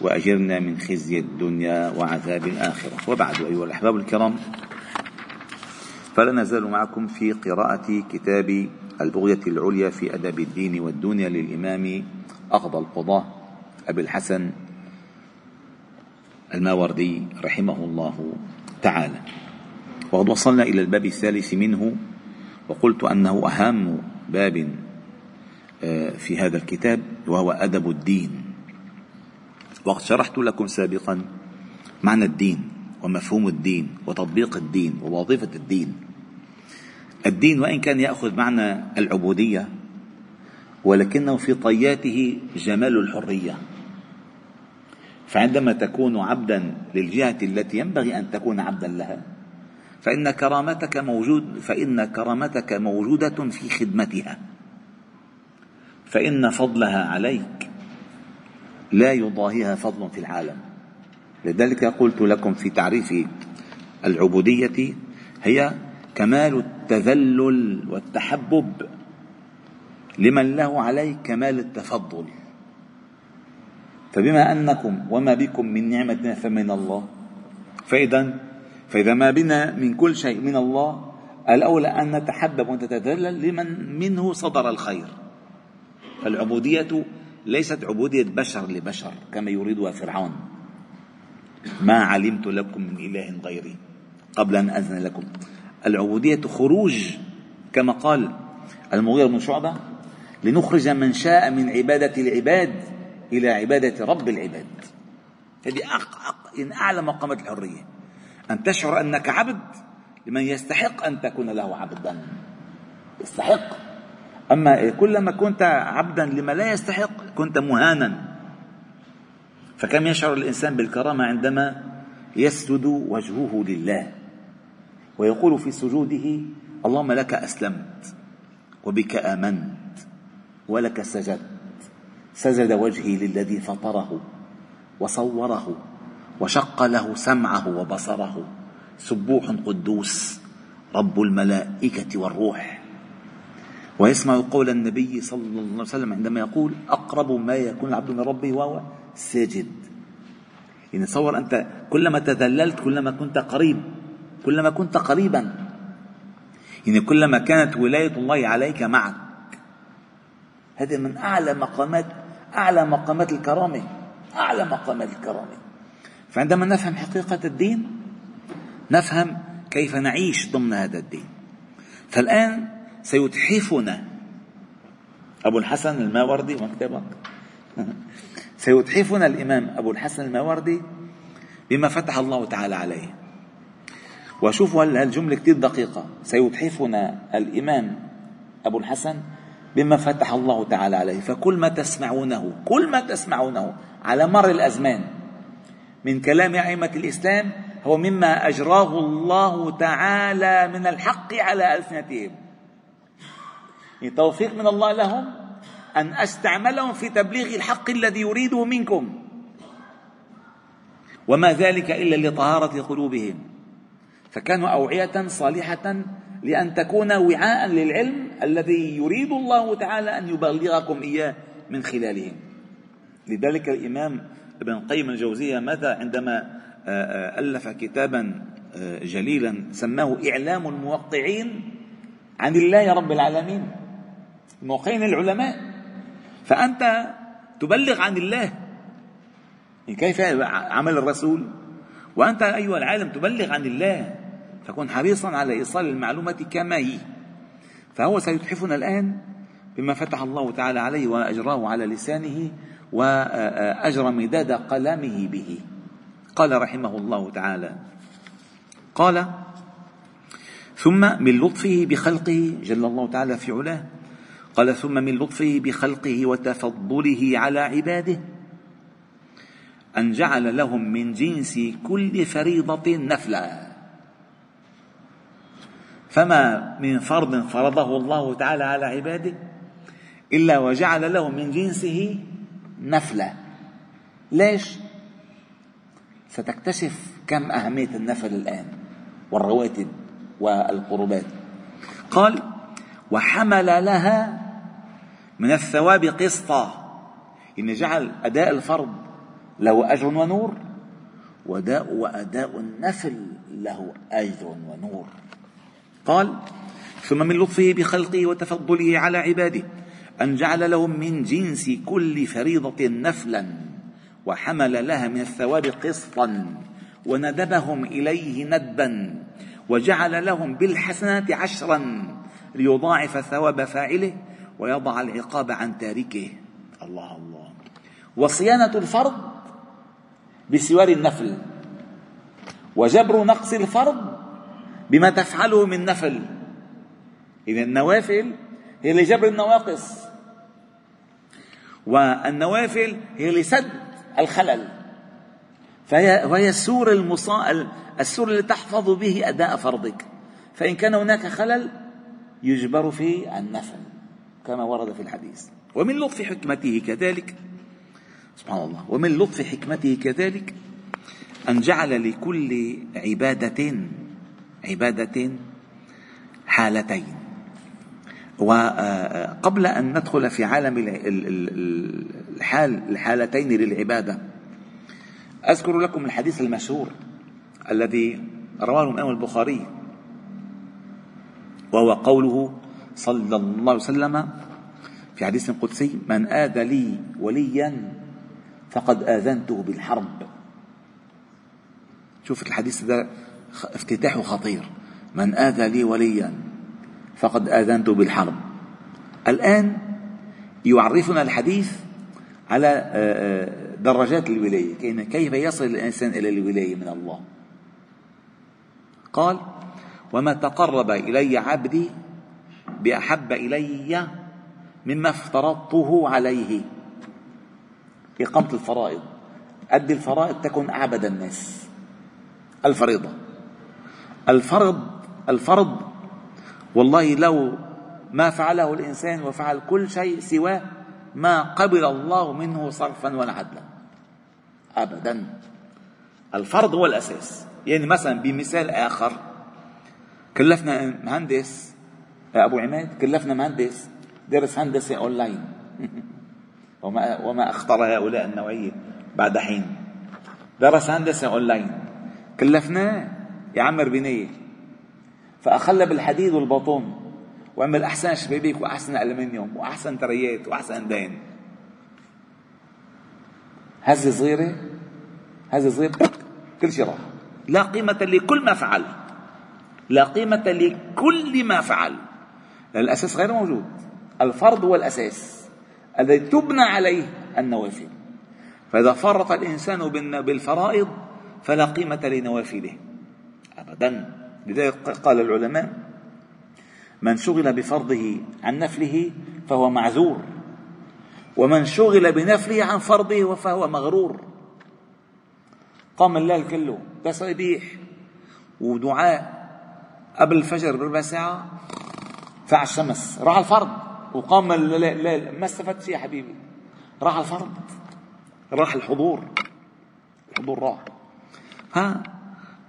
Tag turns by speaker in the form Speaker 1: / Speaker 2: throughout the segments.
Speaker 1: وأجرنا من خزي الدنيا وعذاب الآخرة. وبعد أيها الأحباب الكرام فلا نزال معكم في قراءة كتاب البغية العليا في ادب الدين والدنيا للإمام أقضى القضاه أبي الحسن الماوردي رحمه الله تعالى. وقد وصلنا إلى الباب الثالث منه وقلت أنه أهم باب آه، في هذا الكتاب وهو أدب الدين. وقد شرحت لكم سابقا معنى الدين ومفهوم الدين وتطبيق الدين ووظيفة الدين. الدين وإن كان يأخذ معنى العبودية ولكنه في طياته جمال الحرية. فعندما تكون عبدا للجهة التي ينبغي أن تكون عبدا لها فإن كرامتك موجود فإن كرامتك موجودة في خدمتها. فإن فضلها عليك لا يضاهيها فضل في العالم. لذلك قلت لكم في تعريف العبودية هي كمال التذلل والتحبب لمن له عليك كمال التفضل. فبما أنكم وما بكم من نعمة فمن الله فإذا فإذا ما بنا من كل شيء من الله الأولى أن نتحبب ونتذلل لمن منه صدر الخير. فالعبودية ليست عبودية بشر لبشر كما يريدها فرعون. ما علمت لكم من إله غيري قبل أن أذن لكم. العبودية خروج كما قال المغير بن شعبة لنخرج من شاء من عبادة العباد إلى عبادة رب العباد. هذه إن أعلى مقامات الحرية. أن تشعر أنك عبد لمن يستحق أن تكون له عبدا. يستحق. أما كلما كنت عبدا لما لا يستحق كنت مهانا. فكم يشعر الإنسان بالكرامة عندما يسجد وجهه لله؟ ويقول في سجوده اللهم لك أسلمت وبك آمنت ولك سجدت. سجد وجهي للذي فطره وصوره وشق له سمعه وبصره. سبوح قدوس رب الملائكة والروح. ويسمع قول النبي صلى الله عليه وسلم عندما يقول أقرب ما يكون العبد من ربه وهو ساجد. يعني تصور أنت كلما تذللت كلما كنت قريب كلما كنت قريبا يعني كلما كانت ولاية الله عليك معك. هذا من أعلى مقامات أعلى مقامات الكرامة أعلى مقامات الكرامة. فعندما نفهم حقيقة الدين نفهم كيف نعيش ضمن هذا الدين. فالآن سيتحفنا. أبو الحسن الماوردي مكتبك سيتحفنا الإمام أبو الحسن الماوردي بما فتح الله تعالى عليه. وشوفوا هالجملة كثير دقيقة. سيتحفنا الإمام أبو الحسن بما فتح الله تعالى عليه. فكل ما تسمعونه كل ما تسمعونه على مر الأزمان من كلام أئمة الإسلام هو مما أجراه الله تعالى من الحق على ألسنتهم. توفيق من الله لهم أن أستعملهم في تبليغ الحق الذي يريده منكم. وما ذلك إلا لطهارة قلوبهم. فكانوا أوعية صالحة لأن تكون وعاء للعلم الذي يريد الله تعالى أن يبلغكم إياه من خلالهم. لذلك الإمام ابن القيم الجوزية ماذا عندما آه، آه، ألف كتابا آه، جليلا سماه إعلام الموقعين عن الله رب العالمين. موقعين العلماء. فأنت تبلغ عن الله. كيف عمل الرسول؟ وأنت أيها العالم تبلغ عن الله. فكن حريصا على إيصال المعلومة كما هي. فهو سيتحفنا الآن بما فتح الله تعالى عليه وأجراه على لسانه وأجرى مداد قلمه به. قال رحمه الله تعالى. قال ثم من لطفه بخلقه جل الله تعالى في علاه قال ثم من لطفه بخلقه وتفضله على عباده أن جعل لهم من جنس كل فريضة نفلا. فما من فرض فرضه الله تعالى على عباده إلا وجعل له من جنسه نفلا. ليش؟ ستكتشف كم أهمية النفل الآن والرواتب والقربات. قال وحمل لها من الثواب قسطا. إن جعل أداء الفرض له أجر ونور وداء وأداء النفل له أجر ونور. قال ثم من لطفه بخلقه وتفضله على عباده أن جعل لهم من جنس كل فريضة نفلا وحمل لها من الثواب قسطا وندبهم إليه ندبا وجعل لهم بالحسنات عشرا ليضاعف ثواب فاعله ويضع العقاب عن تاركه. الله الله. وصيانة الفرض بسوار النفل. وجبر نقص الفرض بما تفعله من نفل. إذا النوافل هي لجبر النواقص. والنوافل هي لسد الخلل. فهي, وهي السور المصا... السور اللي تحفظ به أداء فرضك. فإن كان هناك خلل يجبر في النفل كما ورد في الحديث. ومن لطف حكمته كذلك سبحان الله ومن لطف حكمته كذلك أن جعل لكل عبادة عبادة حالتين. وقبل أن ندخل في عالم الحال الحالتين للعبادة أذكر لكم الحديث المشهور الذي رواه الإمام البخاري وهو قوله صلى الله عليه وسلم في حديث قدسي من آذى لي وليا فقد آذنته بالحرب. شوف الحديث ده افتتاحه خطير. من آذى لي وليا فقد آذنته بالحرب. الآن يعرفنا الحديث على آه، آه، درجات الولاية كيف يصل الإنسان إلى الولاية من الله؟ قال وما تقرب إلي عبدي بأحب إلي مما افترضته عليه. إقامة الفرائض. أدي الفرائض تكن أعبد الناس. الفريضة. الفرض الفرض والله لو ما فعله الإنسان وفعل كل شيء سواه ما قبل الله منه صرفا ولا عدلا. أبدا. الفرض هو الأساس. يعني مثلا بمثال آخر. كلفنا مهندس أبو عماد كلفنا مهندس درس هندسة أونلاين. وما وما أخطر هؤلاء النوعية بعد حين. درس هندسة أونلاين. كلفناه يعمر بنية. فأخلى بالحديد والبطون وعمل أحسن شبابيك وأحسن ألمنيوم وأحسن تريات وأحسن دين هزة صغيرة هزة صغيرة كل شيء راح. لا قيمة لكل ما فعل. لا قيمة لكل ما فعل. الأساس غير موجود. الفرض هو الأساس الذي تبنى عليه النوافل. فإذا فرط الإنسان بالفرائض فلا قيمة لنوافله. أبدا. لذلك قال العلماء من شغل بفرضه عن نفله فهو معذور. ومن شغل بنفله عن فرضه فهو مغرور. قام الليل كله تسبيح ودعاء. قبل الفجر بربع ساعة فع الشمس. راح الفرض وقام الليل ما استفدت شيء يا حبيبي. راح الفرض راح الحضور. الحضور راح. ها؟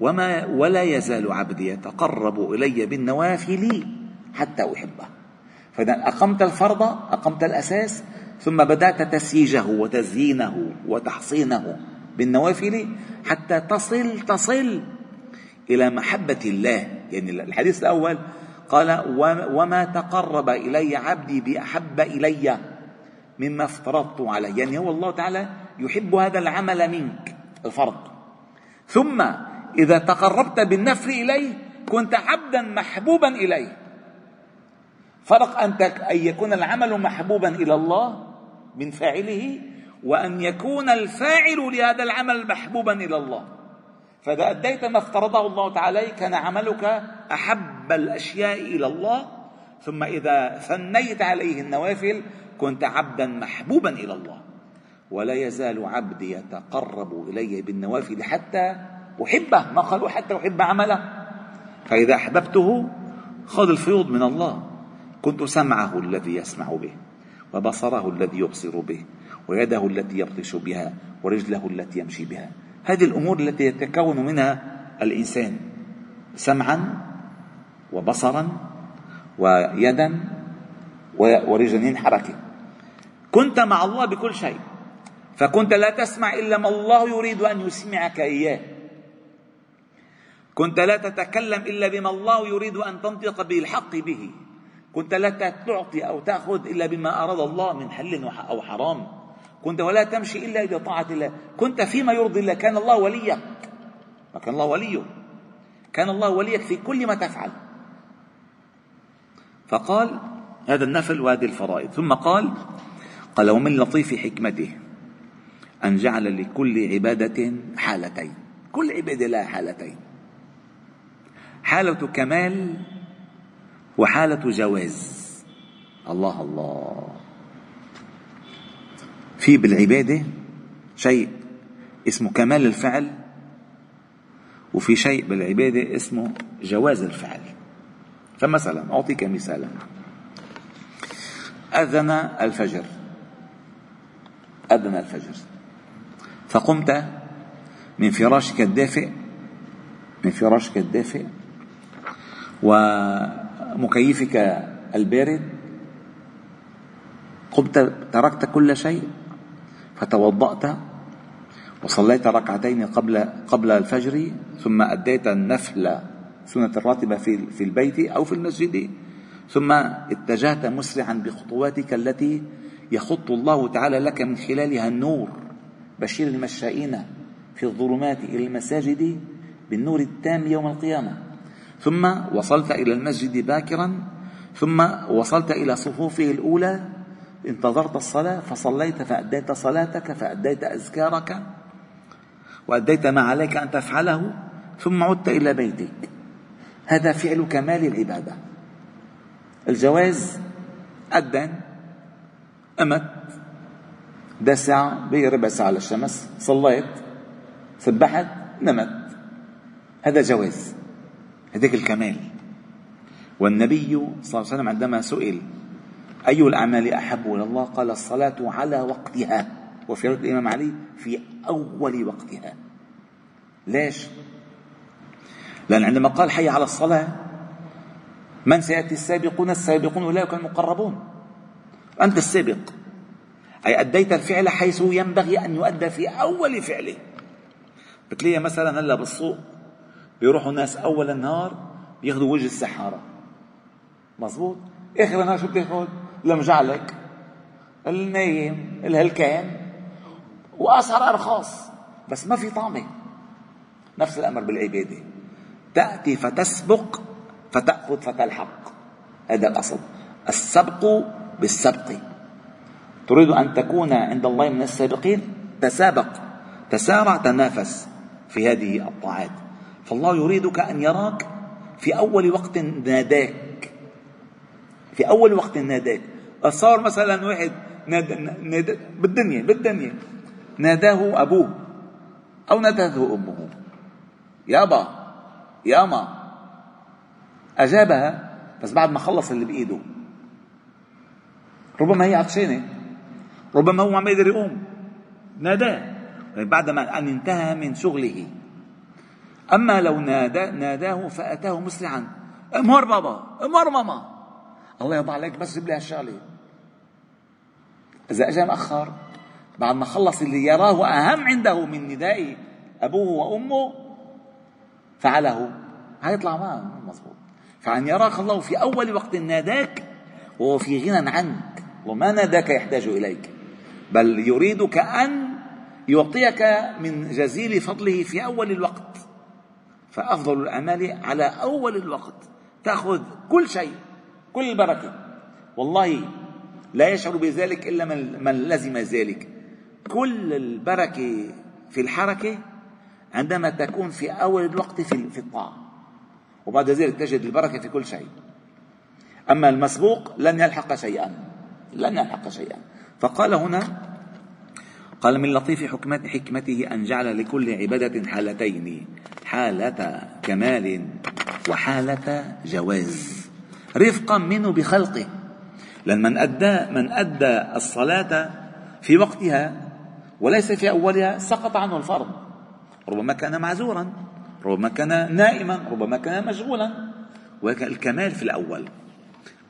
Speaker 1: وما ولا يزال عبدي يتقرب إلي بالنوافل حتى أحبه. فإذا أقمت الفرض أقمت الأساس ثم بدأت تسييجه وتزيينه وتحصينه بالنوافل حتى تصل تصل إلى محبة الله. يعني الحديث الأول قال وما تقرب إلي عبدي بأحب إلي مما افترضت عليه يعني هو الله تعالى يحب هذا العمل منك الفرض. ثم إذا تقربت بالنفل إليه كنت عبدا محبوبا إليه. فرق أن أن يكون العمل محبوبا إلى الله من فاعله وأن يكون الفاعل لهذا العمل محبوبا إلى الله. فإذا أديت ما افترضه الله تعالى كان عملك أحب الأشياء إلى الله ثم إذا ثنيت عليه النوافل كنت عبدا محبوبا إلى الله. ولا يزال عبدي يتقرب إلي بالنوافل حتى أحبه ما قالوا حتى أحب عمله. فإذا أحببته خذ الفيوض من الله. كنت سمعه الذي يسمع به وبصره الذي يبصر به ويده التي يبطش بها ورجله التي يمشي بها. هذه الأمور التي يتكون منها الإنسان سمعا وبصرا ويدا ورجلين حركة. كنت مع الله بكل شيء فكنت لا تسمع إلا ما الله يريد أن يسمعك إياه. كنت لا تتكلم إلا بما الله يريد أن تنطق بالحق به. كنت لا تعطي أو تأخذ إلا بما أراد الله من حل أو حرام. كنت ولا تمشي إلا بطاعه الله. كنت فيما يرضي الله. كان الله وليك وكان الله وليه كان الله وليك في كل ما تفعل. فقال هذا النفل وهذه الفرائض. ثم قال قال ومن لطيف حكمته أن جعل لكل عبادة حالتين. كل عبادة لها حالتين. حالة كمال وحالة جواز. الله الله. في بالعبادة شيء اسمه كمال الفعل وفي شيء بالعبادة اسمه جواز الفعل. فمثلا أعطيك مثالا. أذن الفجر. أذن الفجر. فقمت من فراشك الدافئ من فراشك الدافئ ومكيفك البارد. قمت تركت كل شيء. فتوضأت وصليت ركعتين قبل قبل الفجر ثم أديت النفل سنة الراتبة في في البيت أو في المسجد. ثم اتجهت مسرعا بخطواتك التي يخط الله تعالى لك من خلالها النور. بشير المشائين في الظلمات إلى المساجد بالنور التام يوم القيامة. ثم وصلت إلى المسجد باكرا. ثم وصلت إلى صفوفه الأولى انتظرت الصلاة فصليت فأديت صلاتك فأديت أذكارك وأديت ما عليك أن تفعله ثم عدت إلى بيتك. هذا فعل كمال العبادة. الجواز أذن أمت ده ساعة بي ربع ساعة للشمس صليت سبحت نمت. هذا جواز. هذاك الكمال. والنبي صلى الله عليه وسلم عندما سئل أي الأعمال أحب إلى الله؟ قال الصلاة على وقتها. وفي رد الإمام علي في أول وقتها. ليش؟ لأن عندما قال حي على الصلاة من سيأتي السابقون؟ السابقون أولئك المقربون. أنت السابق. أي أديت الفعل حيث ينبغي أن يؤدى في أول فعله. بتلاقي مثلا هلا بالسوق بيروحوا الناس أول النهار بياخذوا وجه السحارة. مزبوط آخر النهار شو بتاخذ؟ المجعلك النايم الهلكان وأسعار أرخاص بس ما في طعمة. نفس الأمر بالعبادة. تأتي فتسبق فتأخذ فتلحق. هذا الأصل. السبق بالسبق. تريد أن تكون عند الله من السابقين؟ تسابق. تسارع تنافس في هذه الطاعات. فالله يريدك أن يراك في أول وقت ناداك. في أول وقت ناداك. صار مثلا واحد ناد... ناد... بالدنيا بالدنيا. ناداه أبوه أو نادته أمه. يابا ياما أجابها بس بعد ما خلص اللي بإيده. ربما هي عطشانة. ربما هو ما يقدر يقوم. ناداه. بعد ما أن انتهى من شغله. أما لو نادى ناداه فأتاه مسرعا. أمهر بابا أمهر ماما. الله يرضى عليك بس جيب لي هالشغله إذا أجا مأخر بعد ما خلص اللي يراه أهم عنده من نداء أبوه وأمه فعله. هيطلع ما مضبوط. فأن يراك الله في أول وقت ناداك وهو في غنى عنك وما ناداك يحتاج إليك. بل يريدك أن يعطيك من جزيل فضله في أول الوقت. فأفضل الأعمال على أول الوقت. تأخذ كل شيء. كل البركة والله لا يشعر بذلك إلا من, من لزم ذلك. كل البركة في الحركة عندما تكون في أول الوقت في, في الطاعة. وبعد ذلك تجد البركة في كل شيء. أما المسبوق لن يلحق شيئا. لن يلحق شيئا. فقال هنا قال من لطيف حكمته أن جعل لكل عبادة حالتين حالة كمال وحالة جواز. رفقا منه بخلقه. لأن من أدى من أدى الصلاة في وقتها وليس في أولها سقط عنه الفرض. ربما كان معذورا ربما كان نائما ربما كان مشغولا. ولكن الكمال في الأول.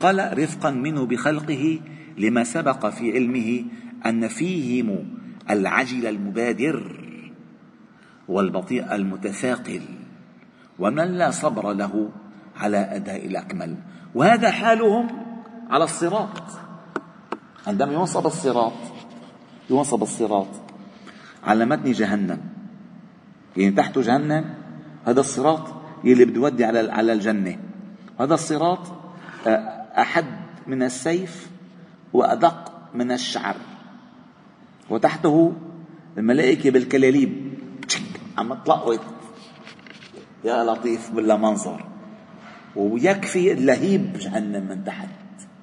Speaker 1: قال رفقا منه بخلقه لما سبق في علمه أن فيهم العجل المبادر والبطيء المتثاقل ومن لا صبر له على أداء الأكمل. وهذا حالهم على الصراط. عندما ينصب الصراط ينصب الصراط على متن جهنم. يعني تحته جهنم هذا الصراط يلي بده يودي على على الجنة. هذا الصراط آه، أحد من السيف وأدق من الشعر. وتحته الملائكة بالكلاليب. عم تلقط. يا لطيف بالله منظر. ويكفي لهيب جهنم من تحت.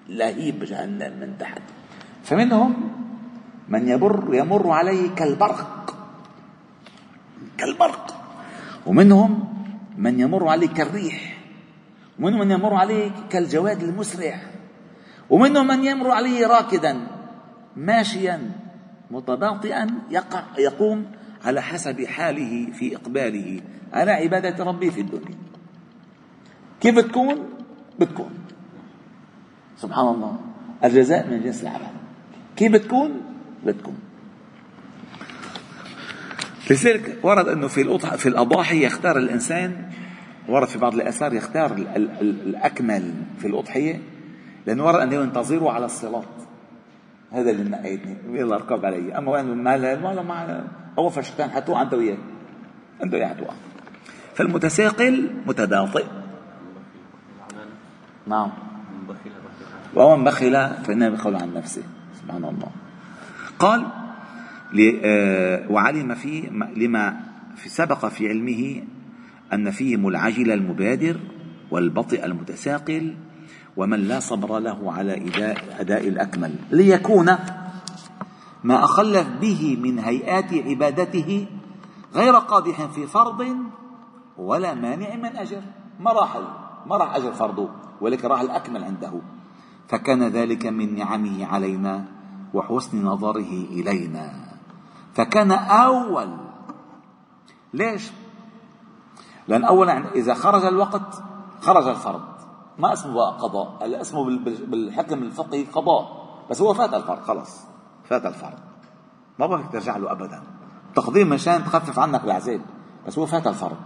Speaker 1: لهيب جهنم من تحت. فمنهم من يمر يمر عليه كالبرق. كالبرق. ومنهم من يمر عليه كالريح. ومنهم من يمر عليه كالجواد المسرع ومنهم من يمر عليه راكدا ماشيا متباطئا يقع يقوم على حسب حاله في إقباله. على عبادة ربه في الدنيا؟ كيف بتكون؟ بتكون. سبحان الله. الجزاء من جنس العمل كيف بتكون؟ بتكون. لذلك ورد أنه في في الأضاحي يختار الإنسان ورد في بعض الآثار يختار ال ال ال الأكمل في الأضحية لأنه ورد أنه ينتظره على الصراط. هذا اللي نقيتني يلا أركب علي. أما وين؟ ما لا ما اول فرشتان حتوقع أنت وياه. أنت وياه حتوقع. فالمتساقل متباطئ نعم. ومن بخل فإنما بخل عن نفسه سبحان الله. قال آه، وعلم في لما في سبق في علمه أن فيهم العجل المبادر والبطئ المتساقل ومن لا صبر له على أداء, الأكمل. ليكون ما أخل به من هيئات عبادته غير قادح في فرض ولا مانع من أجر. ما راح ما راح أجر فرضه ولكن راح الأكمل عنده. فكان ذلك من نعمه علينا وحسن نظره إلينا. فكان أول. ليش؟ لأن أولا إذا خرج الوقت خرج الفرض ما اسمه بقى قضاء اسمه بالحكم الفقهي قضاء. بس هو فات الفرض خلص فات الفرض ما بدك ترجع له أبدا. تقديم مشان تخفف عنك العذاب. بس هو فات الفرض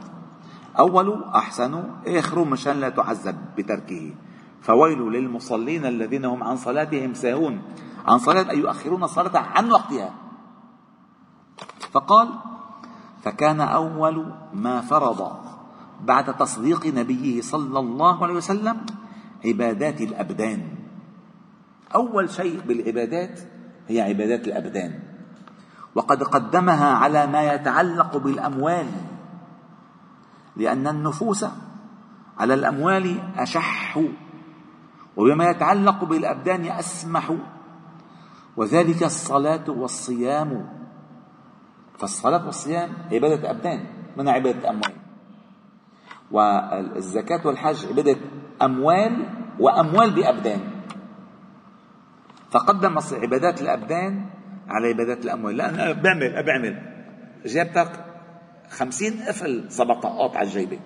Speaker 1: أول أحسن آخر مشان لا تعذب بتركه. فويل للمصلين الذين هم عن صلاتهم ساهون. عن صلاة أي يؤخرون الصلاة عن وقتها. فقال فكان أول ما فرض بعد تصديق نبيه صلى الله عليه وسلم عبادات الأبدان. أول شيء بالعبادات هي عبادات الأبدان. وقد قدمها على ما يتعلق بالأموال. لأن النفوس على الأموال أشح وبما يتعلق بالأبدان أسمح وذلك الصلاة والصيام. فالصلاة والصيام عبادة أبدان من عبادة أموال. والزكاة والحج عبادة أموال وأموال بأبدان. فقدم عبادات الأبدان على عبادات الأموال. لأن بعمل بعمل جابتك خمسين قفل صبطات على الجيبة.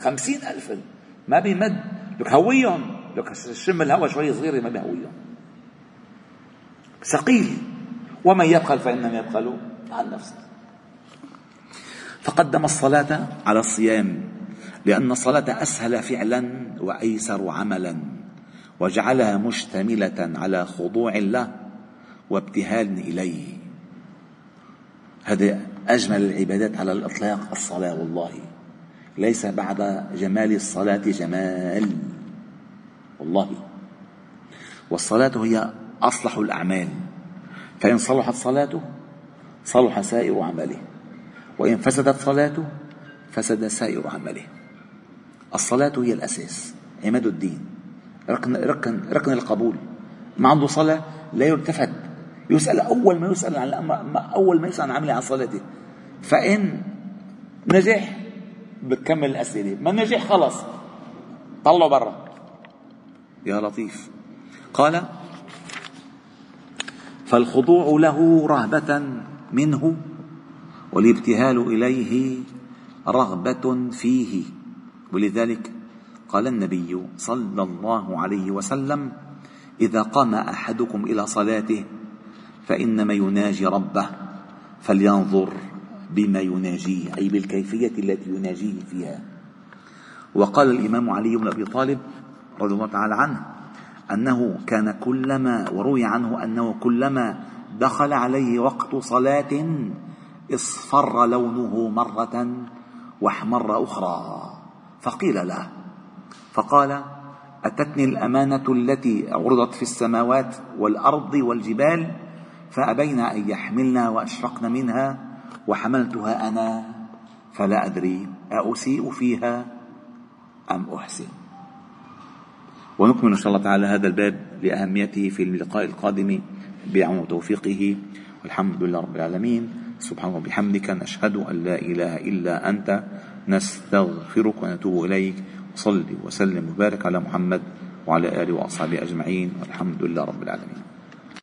Speaker 1: خمسين قفل ما بيمد. لك هويهم. لك شم الهواء شوي صغيرة ما بيهويهم. ثقيل. ومن يبخل فإنما يبخل عن نفسه فقدم الصلاة على الصيام. لأن الصلاة أسهل فعلا وأيسر عملا. وجعلها مشتملة على خضوع له وابتهال إليه. هذا أجمل العبادات على الإطلاق الصلاة والله. ليس بعد جمال الصلاة جمال. والله. والصلاة هي أصلح الأعمال. فإن صلحت صلاته صلح سائر عمله. وإن فسدت صلاته فسد سائر عمله. الصلاة هي الأساس عماد الدين. ركن ركن ركن القبول. ما عنده صلاة لا يلتفت. يسأل أول ما يسأل عن أول ما يسأل عن عمله عن صلاته. فإن نجح بكمل الأسئلة. ما نجح خلص. طلعوا برا. يا لطيف. قال فالخضوع له رهبة منه والابتهال إليه رغبة فيه. ولذلك قال النبي صلى الله عليه وسلم إذا قام أحدكم إلى صلاته فإنما يناجي ربه فلينظر بما يناجيه أي بالكيفية التي يناجيه فيها. وقال الإمام علي بن أبي طالب رضي الله تعالى عنه أنه كان كلما وروي عنه أنه كلما دخل عليه وقت صلاة اصفر لونه مرة واحمر أخرى. فقيل له فقال أتتني الأمانة التي عرضت في السماوات والأرض والجبال فأبين أن يحملنا وأشفقن منها؟ وحملتها أنا فلا أدري أأسيء فيها أم أحسن. ونكمل إن شاء الله تعالى هذا الباب لأهميته في اللقاء القادم. بعون توفيقه والحمد لله رب العالمين. سبحانه وبحمدك نشهد أن لا إله إلا أنت. نستغفرك ونتوب إليك. وصلي وسلم وبارك على محمد وعلى آله وأصحابه أجمعين. والحمد لله رب العالمين.